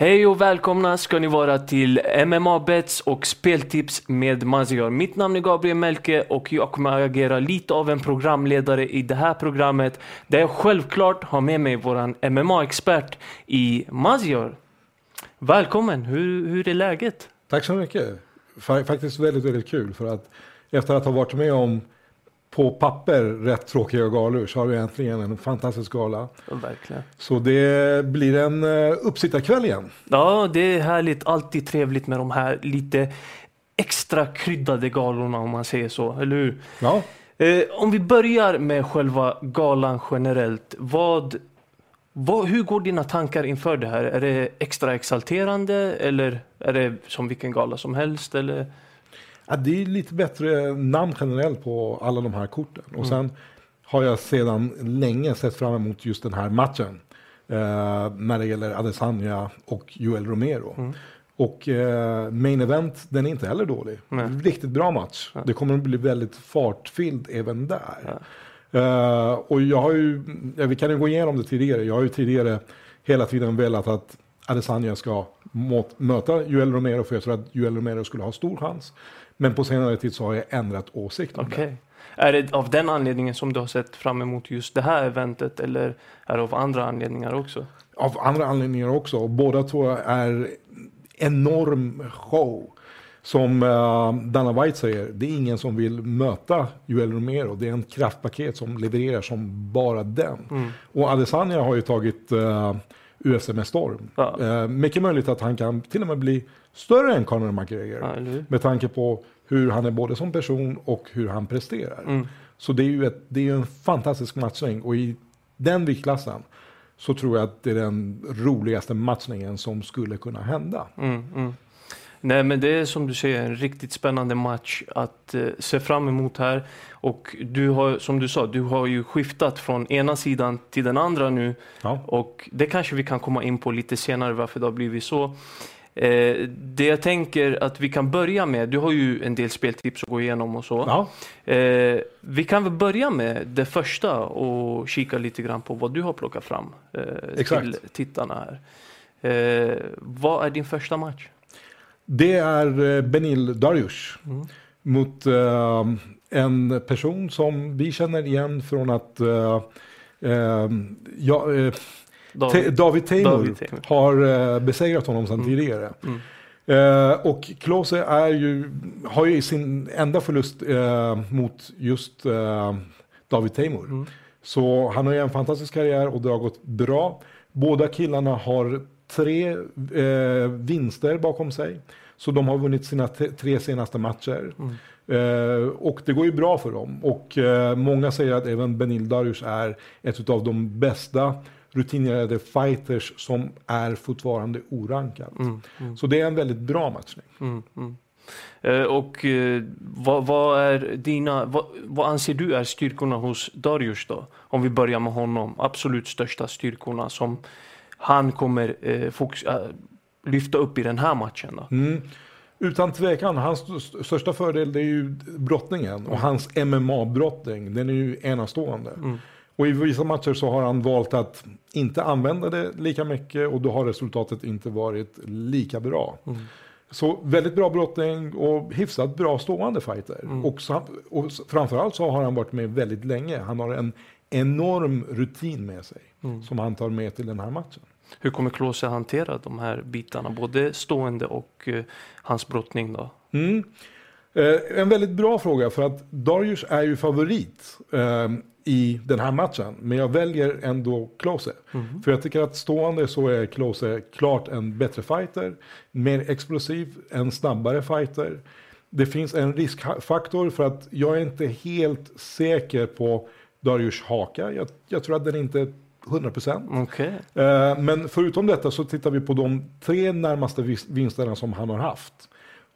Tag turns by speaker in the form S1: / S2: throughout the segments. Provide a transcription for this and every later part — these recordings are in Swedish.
S1: Hej och välkomna ska ni vara till MMA Bets och speltips med Maziar. Mitt namn är Gabriel Melke och jag kommer att agera lite av en programledare i det här programmet där jag självklart har med mig våran MMA-expert i Maziar. Välkommen, hur, hur är läget?
S2: Tack så mycket. Faktiskt väldigt, väldigt kul för att efter att ha varit med om på papper rätt tråkiga galor så har vi äntligen en fantastisk gala.
S1: Ja, verkligen.
S2: Så det blir en uh, uppsittarkväll igen.
S1: Ja, det är härligt. Alltid trevligt med de här lite extra kryddade galorna om man säger så, eller hur?
S2: Ja.
S1: Eh, om vi börjar med själva galan generellt. Vad, vad, hur går dina tankar inför det här? Är det extra exalterande eller är det som vilken gala som helst? Eller?
S2: Ja, det är lite bättre namn generellt på alla de här korten. Och mm. sen har jag sedan länge sett fram emot just den här matchen. Eh, när det gäller Adesanya och Joel Romero. Mm. Och eh, main event, den är inte heller dålig. Mm. Riktigt bra match. Det kommer att bli väldigt fartfylld även där. Uh, och jag har ju, ja, vi kan ju gå igenom det tidigare. Jag har ju tidigare hela tiden velat att Adesanya ska möta Joel Romero för jag tror att Joel Romero skulle ha stor chans. Men på senare tid så har jag ändrat åsikt om
S1: okay. det. Är det av den anledningen som du har sett fram emot just det här eventet eller är det av andra anledningar också?
S2: Av andra anledningar också. Båda två är enorm show. Som uh, Dana White säger, det är ingen som vill möta Joel Romero. Det är en kraftpaket som levererar som bara den. Mm. Och Adesanya har ju tagit uh, UFC med storm. Ja. Uh, mycket möjligt att han kan till och med bli större än Conor McGregor. Ja, med tanke på hur han är både som person och hur han presterar. Mm. Så det är ju ett, det är en fantastisk matchning och i den viktklassen så tror jag att det är den roligaste matchningen som skulle kunna hända.
S1: Mm, mm. Nej men det är som du säger en riktigt spännande match att eh, se fram emot här. Och du har, som du sa, du har ju skiftat från ena sidan till den andra nu. Ja. Och det kanske vi kan komma in på lite senare varför det har blivit så. Eh, det jag tänker att vi kan börja med, du har ju en del speltips att gå igenom och så. Ja. Eh, vi kan väl börja med det första och kika lite grann på vad du har plockat fram eh, till tittarna här. Eh, vad är din första match?
S2: Det är eh, Benil Darius mm. mot uh, en person som vi känner igen från att uh, uh, ja, David, David Taymor har besegrat honom sedan mm. tidigare. Mm. Uh, och Klose är ju, har ju sin enda förlust uh, mot just uh, David Taymor. Mm. Så han har ju en fantastisk karriär och det har gått bra. Båda killarna har tre vinster bakom sig. Så de har vunnit sina tre senaste matcher. Mm. Uh, och det går ju bra för dem. Och uh, många säger att även Benil Darius är ett av de bästa rutinerade fighters som är fortfarande orankad. Mm, mm. Så det är en väldigt bra matchning. Mm,
S1: mm. uh, och vad, vad, är dina, vad, vad, anser du är styrkorna hos Darius då? Om vi börjar med honom, absolut största styrkorna som han kommer fokus, lyfta upp i den här matchen? Då?
S2: Mm. Utan tvekan, hans största fördel det är ju brottningen och hans MMA-brottning, den är ju enastående. Mm. Och i vissa matcher så har han valt att inte använda det lika mycket och då har resultatet inte varit lika bra. Mm. Så väldigt bra brottning och hyfsat bra stående fighter. Mm. Och, så, och framförallt så har han varit med väldigt länge. Han har en enorm rutin med sig mm. som han tar med till den här matchen.
S1: Hur kommer Klose hantera de här bitarna, både stående och uh, hans brottning? Då?
S2: Mm. Eh, en väldigt bra fråga, för att Darius är ju favorit eh, i den här matchen. Men jag väljer ändå Klose. Mm. För jag tycker att stående så är Klose klart en bättre fighter. Mer explosiv, en snabbare fighter. Det finns en riskfaktor för att jag är inte helt säker på Darius haka. Jag, jag tror att den inte 100 procent.
S1: Okay.
S2: Eh, men förutom detta så tittar vi på de tre närmaste vinsterna som han har haft.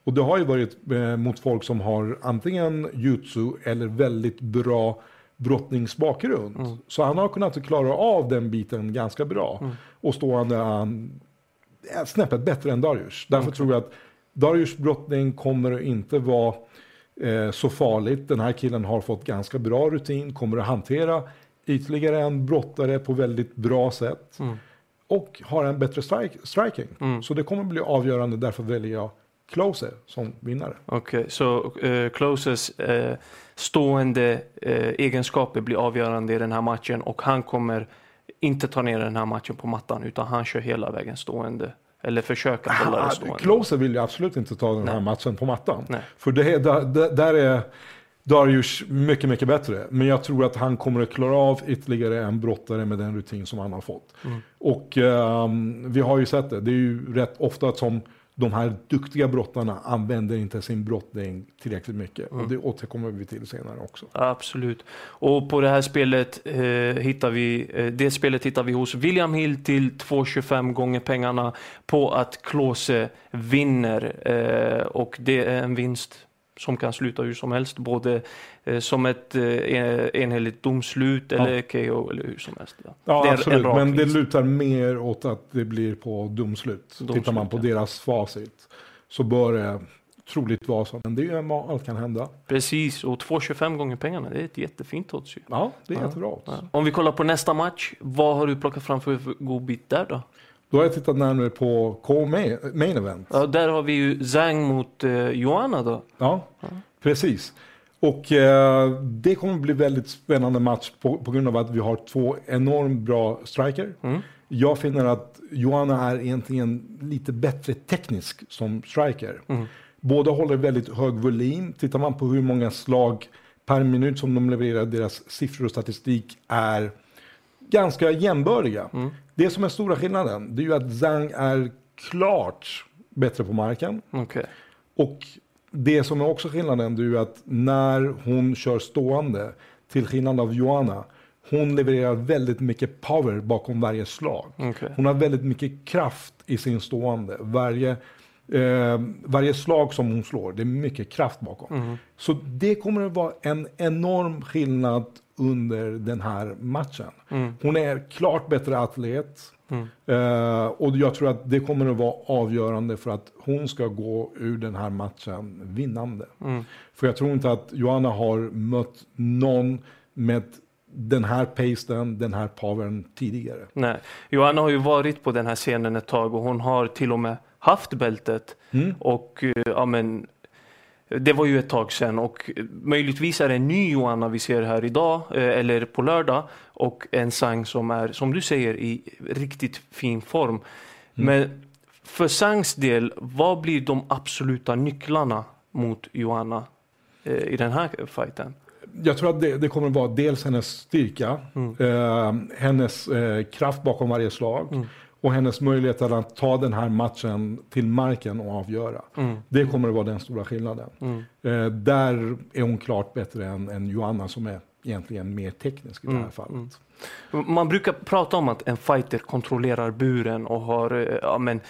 S2: Och det har ju varit eh, mot folk som har antingen jutsu eller väldigt bra brottningsbakgrund. Mm. Så han har kunnat klara av den biten ganska bra. Mm. Och stående han är snäppet bättre än Darius. Därför mm. tror jag att Darius brottning kommer inte vara eh, så farligt. Den här killen har fått ganska bra rutin, kommer att hantera ytterligare en brottare på väldigt bra sätt. Mm. och har en bättre strike, striking.
S1: Mm.
S2: Så det kommer bli avgörande, därför väljer jag Closer som vinnare.
S1: Okej, så uh, Closes uh, stående uh, egenskaper blir avgörande i den här matchen och han kommer inte ta ner den här matchen på mattan utan han kör hela vägen stående. Eller försöka hålla det
S2: Ah,
S1: stående.
S2: Closer vill jag absolut inte ta den här
S1: Nej.
S2: matchen på mattan.
S1: Nej.
S2: För det, är- där, där- där är Darius mycket, mycket bättre. Men jag tror att han kommer att klara av ytterligare en brottare med den rutin som han har fått.
S1: Mm.
S2: Och ehm, vi har ju sett det. Det är ju rätt ofta som de här duktiga brottarna använder inte sin brottning tillräckligt mycket.
S1: Mm.
S2: Och det återkommer vi till senare också.
S1: Absolut. Och på det här spelet eh, hittar vi, eh, det spelet hittar vi hos William Hill till 2,25 gånger pengarna på att Klose vinner. Eh, och det är en vinst som kan sluta hur som helst, både eh, som ett eh, enhälligt domslut eller KO eller hur som helst. Ja.
S2: Ja, absolut. Men det lutar mer åt att det blir på domslut.
S1: Domslut,
S2: Tittar man på
S1: ja.
S2: deras facit så bör det troligt vara så. Men det är allt kan hända.
S1: Precis, och 2,25 gånger pengarna, det är ett jättefint odds.
S2: Ja, det är
S1: Ja.
S2: jättebra.
S1: Ja. Om vi kollar på nästa match, vad har du plockat fram för godbit där då?
S2: Då har jag tittat närmare på K-main main event.
S1: Ja, där har vi ju Zhang mot eh, Joanna då.
S2: Ja, precis. Och eh, det kommer bli väldigt spännande match på, på grund av att vi har två enormt bra striker.
S1: Mm.
S2: Jag finner att Joanna är egentligen lite bättre teknisk som striker.
S1: Mm.
S2: Båda håller väldigt hög volym. Tittar man på hur många slag per minut som de levererar, deras siffror och statistik är ganska jämbördiga.
S1: Mm.
S2: Det som är stora skillnaden, det är ju att Zhang är klart bättre på marken.
S1: Okej.
S2: Och det som är också skillnaden det är ju att när hon kör stående, till skillnad av Joanna, hon levererar väldigt mycket power bakom varje slag.
S1: Okej.
S2: Hon har väldigt mycket kraft i sin stående. Varje, eh, varje slag som hon slår, det är mycket kraft bakom.
S1: Mm.
S2: Så det kommer att vara en enorm skillnad under den här matchen.
S1: Mm.
S2: Hon är klart bättre atlet.
S1: Mm.
S2: Eh, och jag tror att det kommer att vara avgörande för att hon ska gå ur den här matchen vinnande.
S1: Mm.
S2: För jag tror inte att Johanna har mött någon med den här pacen, den här powern tidigare.
S1: Nej, Joanna har ju varit på den här scenen ett tag och hon har till och med haft bältet.
S2: Mm.
S1: Och eh, ja, men, det var ju ett tag sedan och möjligtvis är det en ny Joanna vi ser här idag eh, eller på lördag och en Sang som är, som du säger, i riktigt fin form. Men för Sangs del, vad blir de absoluta nycklarna mot Joanna eh, i den här fighten?
S2: Jag tror att det, det kommer att vara dels hennes styrka,
S1: Mm.
S2: eh, hennes eh, kraft bakom varje slag
S1: Mm.
S2: Och hennes möjlighet att ta den här matchen till marken och avgöra.
S1: Mm.
S2: Det kommer att vara den stora skillnaden.
S1: Mm.
S2: Eh, där är hon klart bättre än, än Joanna som är egentligen mer teknisk i det här
S1: Mm,
S2: fallet.
S1: mm. Man brukar prata om att en fighter kontrollerar buren och har eh, ja, men,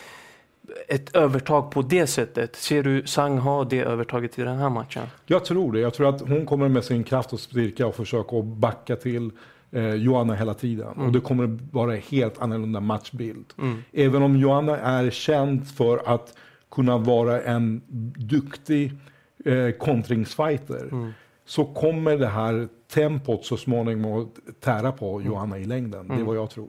S1: ett övertag på det sättet. Ser du Sang ha det övertaget i den här matchen?
S2: Jag tror det. Jag tror att hon kommer med sin kraft och styrka och försöka backa till eh, Joanna hela tiden.
S1: Mm.
S2: Och det kommer vara en helt annorlunda matchbild.
S1: Mm.
S2: Även om Joanna är känd för att kunna vara en duktig eh, kontringsfighter
S1: Mm.
S2: så kommer det här tempot så småningom att tära på Joanna i längden. Det är
S1: Mm.
S2: vad jag tror.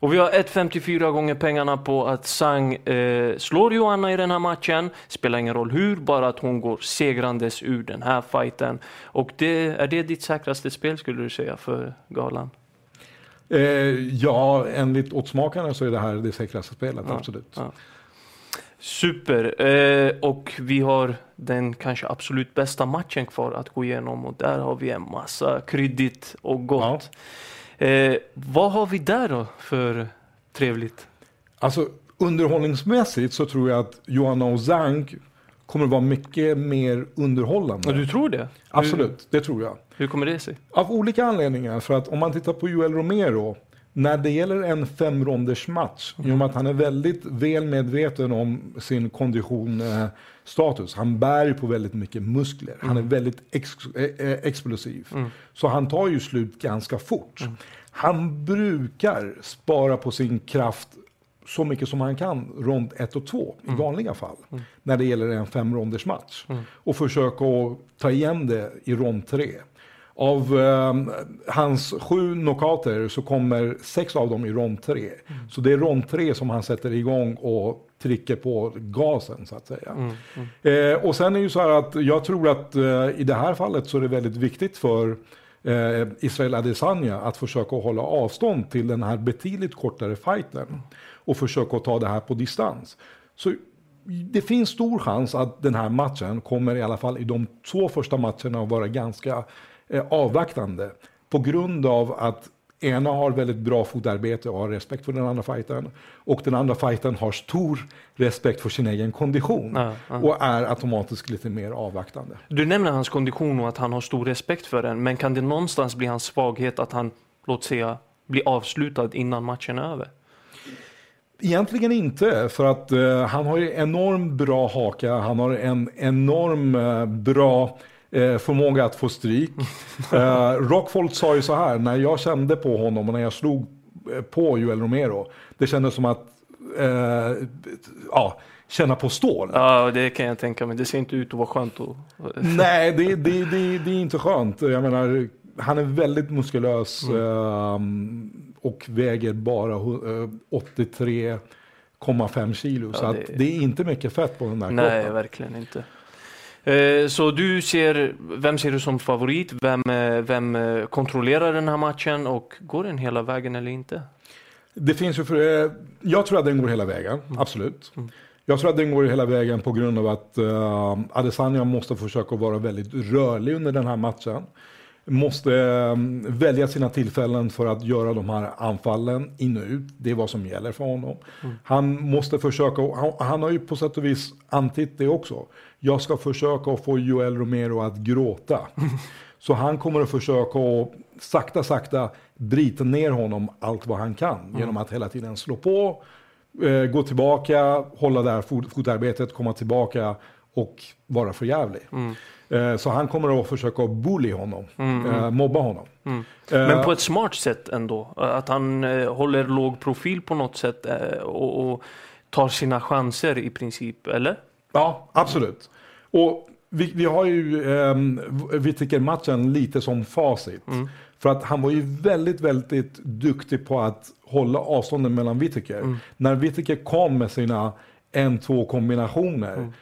S1: Och vi har 1,54 gånger pengarna på att Sang eh, slår Joanna i den här matchen. Spelar ingen roll hur, bara att hon går segrandes ur den här fighten. Och det, är det ditt säkraste spel skulle du säga för galan?
S2: Eh, ja, enligt oddsmakarna så är det här det säkraste spelet,
S1: Ja,
S2: absolut.
S1: ja. Super. Eh, och vi har den kanske absolut bästa matchen kvar att gå igenom och där har vi en massa kryddigt och gott. Eh, vad har vi där då för trevligt?
S2: Alltså underhållningsmässigt så tror jag att Joanna och Zhang kommer att vara mycket mer underhållande.
S1: Och du tror det?
S2: Absolut, det tror jag.
S1: Hur, hur kommer det sig?
S2: Av olika anledningar. För att om man tittar på Joel Romero, när det gäller en femronders match, i och med att han är väldigt väl medveten om sin kondition, eh, status. Han bär ju på väldigt mycket muskler. Han är väldigt ex, eh, eh, explosiv. Så han tar ju slut ganska fort. Han brukar spara på sin kraft så mycket som han kan rond 1 och 2 i vanliga fall. När det gäller en femronders match. Och försöka att ta igen det i rond 3. Av eh, hans sju knockouter så kommer sex av dem i rond tre. Mm. Så det är rond tre som han sätter igång och trycker på gasen så att säga. Mm, mm. Eh, och sen är ju så här att jag tror att eh, i det här fallet så är det väldigt viktigt för eh, Israel Adesanya att försöka hålla avstånd till den här betydligt kortare fighten och försöka ta det här på distans. Så det finns stor chans att den här matchen kommer i alla fall i de två första matcherna att vara ganska avvaktande på grund av att ena har väldigt bra fotarbete och har respekt för den andra fighten. Och den andra fighten har stor respekt för sin egen kondition. Ja, ja. Och är automatiskt lite mer avvaktande.
S1: Du nämner hans kondition och att han har stor respekt för den. Men kan det någonstans bli hans svaghet att han, låt säga, blir avslutad innan matchen är över?
S2: Egentligen inte, för att uh, han har ju enormt bra haka, han har en enorm uh, bra uh, förmåga att få stryk. Uh, Rockfold sa ju så här, när jag kände på honom och när jag slog på Joel Romero, det kändes som att ja, känna på stål.
S1: Ja, det kan jag tänka mig. Det ser inte ut att vara skönt. Att...
S2: Nej, det, det, det, det, är inte skönt. Jag menar, han är väldigt muskulös. Mm och väger bara 83,5 eh, kilo. Ja, så det... det... är inte mycket fett på den där
S1: Nej, kroppen. Nej, verkligen inte. Eh, så du ser, vem ser du som favorit? Vem, eh, vem kontrollerar den här matchen och går den hela vägen eller inte?
S2: Det finns ju för, jag tror att den går hela vägen, mm. absolut. Mm. Jag tror att den går hela vägen på grund av att uh, Adesanya måste försöka vara väldigt rörlig under den här matchen måste ehm, välja sina tillfällen för att göra de här anfallen in och ut. Det är vad som gäller för honom. Mm. Han måste försöka, han, han, har ju på sätt och vis antytt det också. Jag ska försöka få Joel Romero att gråta. Så han kommer att försöka att sakta, sakta bryta ner honom allt vad han kan. Mm. Genom att hela tiden slå på, eh, gå tillbaka, hålla där fot fotarbetet, komma tillbaka och vara för jävlig. Mm. Eh, så han kommer att försöka bully honom, mm, mm. Eh, mobba honom. Mm.
S1: Men på ett smart sätt ändå. Att han eh, håller låg profil på något sätt och, och tar sina chanser i princip, eller?
S2: Ja, absolut. Och vi, vi har ju eh, Whittaker-matchen lite som facit. Mm. För att han var ju väldigt, väldigt duktig på att hålla avstånden mellan Whittaker. Mm. När Whittaker kom med sina en-två kombinationer mm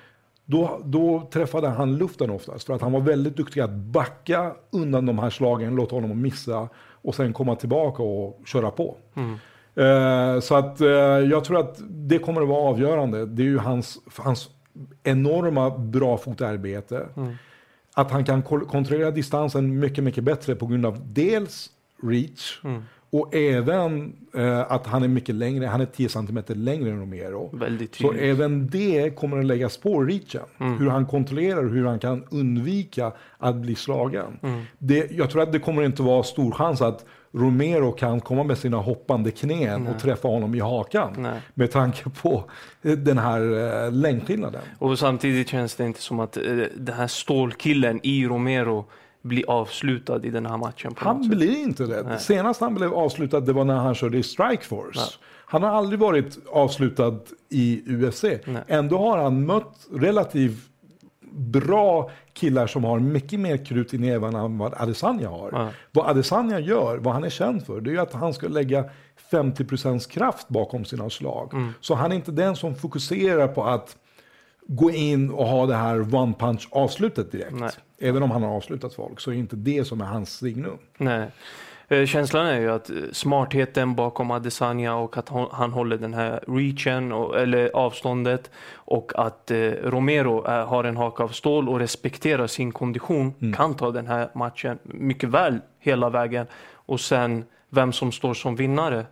S2: då, då träffade han luften oftast. För att han var väldigt duktig att backa undan de här slagen, låta honom missa och sen komma tillbaka och köra på. Mm. Eh, så att eh, jag tror att det kommer att vara avgörande. Det är ju hans, hans enorma bra fotarbete. Mm. Att han kan kontrollera distansen mycket, mycket bättre på grund av dels reach, mm. Och även eh, att han är mycket längre, han är 10 cm längre än Romero. Så även det kommer att läggas på reachen. Mm. Hur han kontrollerar hur han kan undvika att bli slagen. Mm. Det, jag tror att det kommer inte vara stor chans att Romero kan komma med sina hoppande knän Nej. och träffa honom i hakan. Nej. Med tanke på eh, den här eh, längdskillnaden.
S1: Och samtidigt känns det inte som att eh, den här stålkillen i Romero bli avslutad i den här matchen.
S2: han blir inte det. Nej. Senast han blev avslutad det var när han körde i Strikeforce. Nej. Han har aldrig varit avslutad i UFC. Nej. Ändå har han mött relativt bra killar som har mycket mer krut i nävarna än vad Adesanya har. Ja. Vad Adesanya gör, vad han är känd för, det är att han ska lägga 50% kraft bakom sina slag. Mm. Så han är inte den som fokuserar på att gå in och ha det här one punch avslutet direkt. Nej. Även om han har avslutat folk så är inte det som är hans signum.
S1: Nej. Eh, känslan är ju att eh, smartheten bakom Adesanya och att han håller den här reachen, eller avståndet och att eh, Romero har en haka av stål och respekterar sin kondition mm. kan ta den här matchen mycket väl hela vägen. Och sen vem som står som vinnare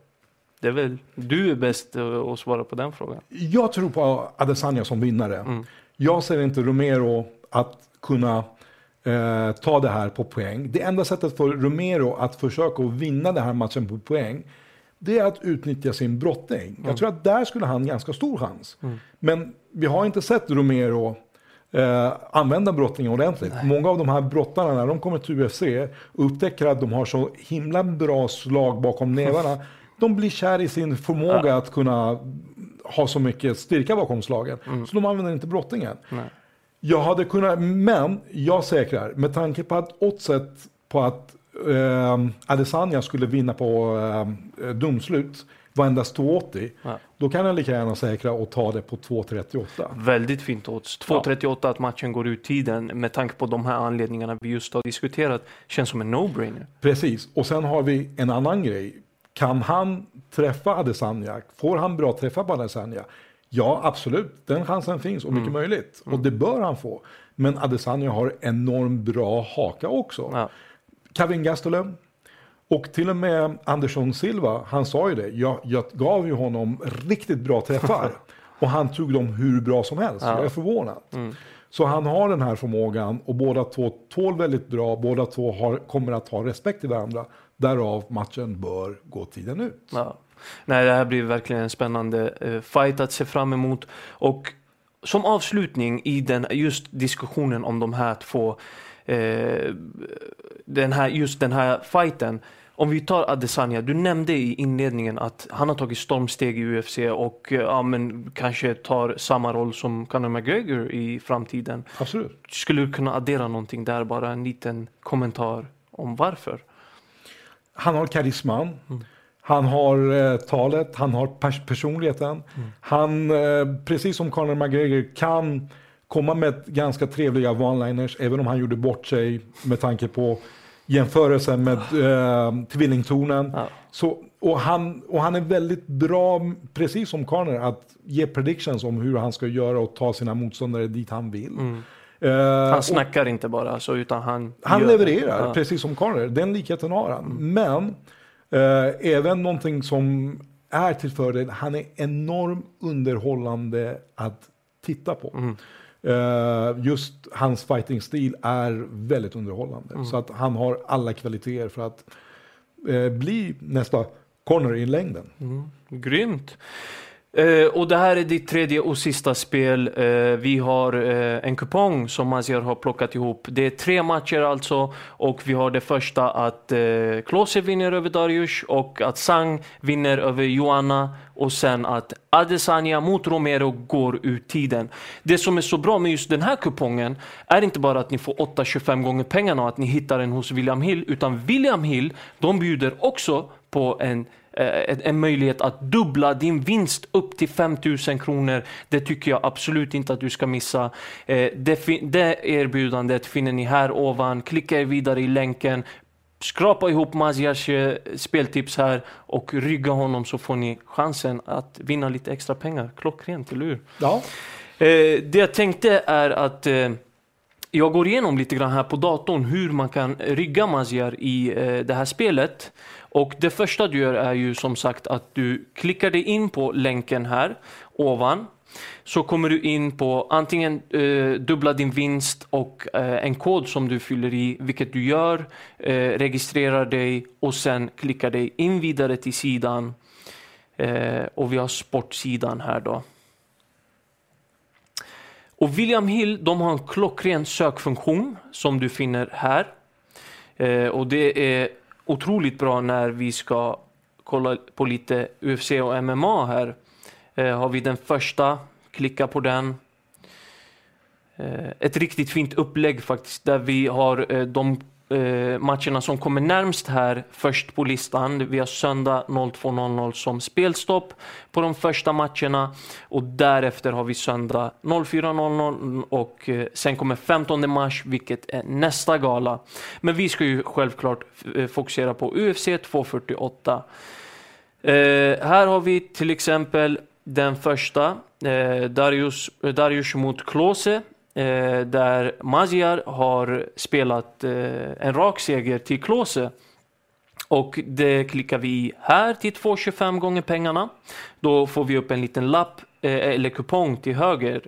S1: det är väl du är bäst att svara på den frågan.
S2: Jag tror på Adesanya som vinnare. Mm. Jag ser inte Romero att kunna eh, ta det här på poäng. Det enda sättet för Romero att försöka vinna den här matchen på poäng det är att utnyttja sin brottning. Mm. Jag tror att där skulle han ganska stor chans. Mm. Men vi har inte sett Romero eh, använda brottningen ordentligt. Nej. Många av de här brottarna när de kommer till UFC upptäcker att de har så himla bra slag bakom nävarna de blir kär i sin förmåga ja. att kunna ha så mycket styrka bakom slagen. Mm. Så de använder inte brottningen. Nej. Jag hade kunnat, men jag säkrar, med tanke på att oddset på att eh, Adesanya skulle vinna på eh, domslut var endast 2,80.
S1: Ja.
S2: Då kan jag lika gärna säkra och ta det på 2,38.
S1: Väldigt fint odds. 2.38 att matchen går ut tiden med tanke på de här anledningarna vi just har diskuterat. Känns som en no-brainer.
S2: Precis, och sen har vi en annan grej. Kan han träffa Adesanya? Får han bra träffar på Adesanya? Ja, absolut. Den chansen finns och mycket möjligt. Och det bör han få. Men Adesanya har enormt bra haka också.
S1: Ja.
S2: Kevin Gastelum och till och med Andersson Silva, han sa ju det. Jag, jag gav ju honom riktigt bra träffar. och han tog dem hur bra som helst.
S1: Ja.
S2: Jag är förvånad. Så han har den här förmågan och båda två tål väldigt bra. Båda två har, kommer att ha respekt till varandra. Därav matchen bör gå tiden ut.
S1: Ja. Nej, det här blir verkligen en spännande eh, fight att se fram emot. Och som avslutning i den, just diskussionen om de här två, eh, den här, just den här fighten. Om vi tar Adesanya, du nämnde i inledningen att han har tagit stormsteg i UFC och eh, ja, men, kanske tar samma roll som Conor McGregor i framtiden.
S2: Absolut.
S1: Skulle du kunna addera någonting där, bara en liten kommentar om varför?
S2: Han har karisman.
S1: Mm.
S2: Han har eh, talet, han har pers- personligheten.
S1: Mm.
S2: Han, eh, precis som Conor McGregor, kan komma med ganska trevliga one-liners, även om han gjorde bort sig med tanke på jämförelsen med eh, tvillingtornen.
S1: Ja.
S2: Så, och, han, och han är väldigt bra, precis som Conor, att ge predictions om hur han ska göra och ta sina motståndare dit han vill.
S1: Mm.
S2: Eh,
S1: Han
S2: och-
S1: snackar inte bara, alltså, utan han
S2: han levererar,
S1: Ja.
S2: precis som Conor. Den likheten har han. Men eh, även någonting som är till fördel, han är enormt underhållande att titta på.
S1: Mm.
S2: Eh, just hans fighting-stil är väldigt underhållande.
S1: Mm.
S2: Så att han har alla kvaliteter för att eh, bli nästa Conor i längden.
S1: Mm, grymt. Eh, och det här är ditt tredje och sista spel. Eh, vi har eh, en kupong som Maziar har plockat ihop. Det är tre matcher alltså och vi har det första att eh, Klose vinner över Darius och att Sang vinner över Joanna och sen att Adesanya mot Romero går ut tiden. Det som är så bra med just den här kupongen är inte bara att ni får 8-25 gånger pengarna och att ni hittar den hos William Hill utan William Hill de bjuder också på en en, en möjlighet att dubbla din vinst upp till 5000 kronor. Det tycker jag absolut inte att du ska missa. Eh, det, det erbjudandet finner ni här ovan. Klicka er vidare i länken. Skrapa ihop Maziars eh, speltips här och rygga honom så får ni chansen att vinna lite extra pengar. Klockrent, eller hur?
S2: Ja,
S1: Eh, det jag tänkte är att eh, jag går igenom lite grann här på datorn hur man kan rygga Maziar i eh, det här spelet. Och det första du gör är ju som sagt att du klickar dig in på länken här ovan. Så kommer du in på antingen eh, dubbla din vinst och eh, en kod som du fyller i, vilket du gör, eh, registrerar dig och sen klickar dig in vidare till sidan. Eh, och vi har sportsidan här då. Och William Hill, de har en klockren sökfunktion som du finner här. Eh, och det är otroligt bra när vi ska kolla på lite UFC och MMA här. Eh, har vi den första, klicka på den. Eh, ett riktigt fint upplägg faktiskt där vi har eh, de eh, matcherna som kommer närmst här först på listan. Vi har söndag 02.00 som spelstopp på de första matcherna och därefter har vi söndag 04.00 och eh, sen kommer 15 mars vilket är nästa gala. Men vi ska ju självklart eh, fokusera på UFC 248. Eh, här har vi till exempel den första, eh, Darius, eh, Darius mot Klose. Eh, där Maziar har spelat eh, en rak seger till Klose. Och det klickar vi i här till 2,25 gånger pengarna. Då får vi upp en liten lapp eh, eller kupong till höger,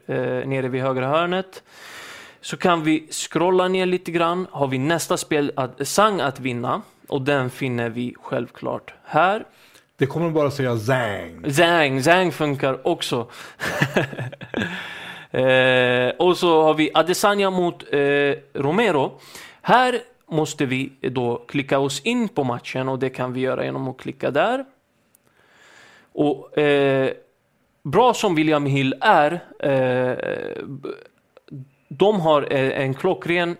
S1: nere vid högra hörnet. Så kan vi scrolla ner lite grann. Har vi nästa spel, att, Sang att vinna. Och den finner vi självklart här.
S2: det kommer bara säga zang.
S1: Zang, Zang funkar också. eh, och så har vi Adesanya mot eh, Romero. Här måste vi då klicka oss in på matchen och det kan vi göra genom att klicka där. Och eh, bra som William Hill är, eh, de har eh, en klockren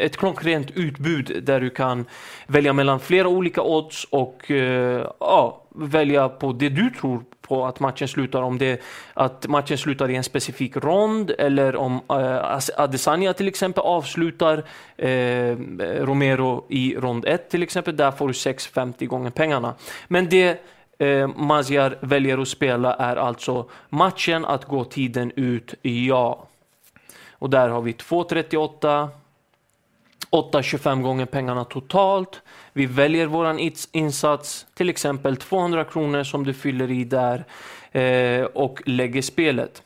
S1: ett klockrent utbud där du kan välja mellan flera olika odds och eh, ja, välja på det du tror på att matchen slutar. Om det att matchen slutar i en specifik rond eller om eh, Adesanya till exempel avslutar eh, Romero i rond 1 till exempel. Där får du 6,50 gånger pengarna. Men det eh, Maziar väljer att spela är alltså matchen att gå tiden ut, ja. Och där har vi 2,38 8,25 gånger pengarna totalt. Vi väljer våran insats, till exempel 200 kronor som du fyller i där eh, och lägger spelet.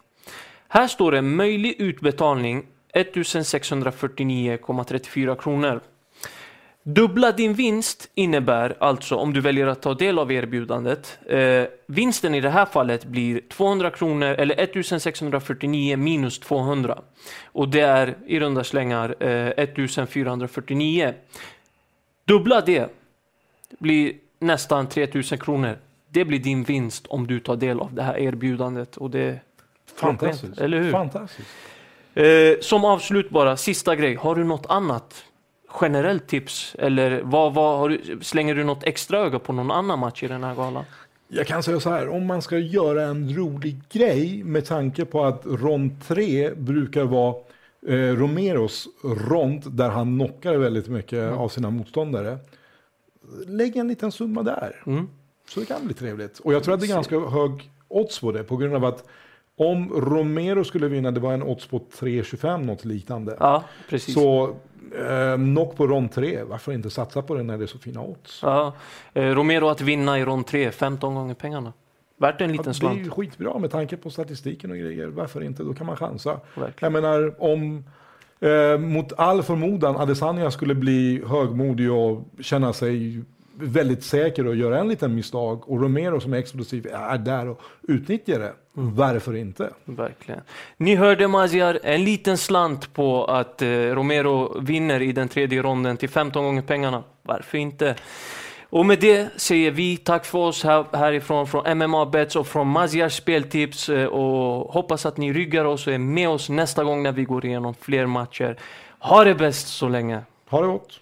S1: Här står det möjlig utbetalning 1649,34 kronor. Dubbla din vinst innebär alltså, om du väljer att ta del av erbjudandet, eh, vinsten i det här fallet blir 200 kronor eller 1649 minus 200. Och det är i runda slängar eh, 1449. Dubbla det blir nästan 3000 kronor. Det blir din vinst om du tar del av det här erbjudandet. Och det
S2: Fantastiskt.
S1: Eller hur?
S2: Fantastiskt.
S1: Eh, som avslut bara, sista grej. Har du något annat generellt tips? Eller vad, vad, du, slänger du något extra öga på någon annan match i den här galan?
S2: Jag kan säga så här, om man ska göra en rolig grej med tanke på att rond 3 brukar vara eh, Romeros rond där han knockar väldigt mycket mm. av sina motståndare. Lägg en liten summa där. Mm. Så det kan bli trevligt. Och jag tror att det är ganska hög odds på det på grund av att om Romero skulle vinna, det var en odds på 3,25 något liknande.
S1: Ja, precis.
S2: Så Eh, knock på rond 3, varför inte satsa på det när det är så fina odds?
S1: Ja. Eh, Romero att vinna i rond 3, 15 gånger pengarna. Värt en liten
S2: ja,
S1: slant.
S2: Det är ju skitbra med tanke på statistiken och grejer. Varför inte? Då kan man chansa. Verkligen. Jag menar om eh, mot all förmodan Adesanya skulle bli högmodig och känna sig väldigt säker och göra en liten misstag och Romero som är explosiv är där och utnyttjar det. Varför inte?
S1: Verkligen. Ni hörde Maziar, en liten slant på att eh, Romero vinner i den tredje ronden till 15 gånger pengarna. Varför inte? Och med det säger vi tack för oss här, härifrån från MMA Bets och från Maziar speltips eh, och hoppas att ni ryggar oss och är med oss nästa gång när vi går igenom fler matcher. Ha det bäst så länge.
S2: Ha det gott.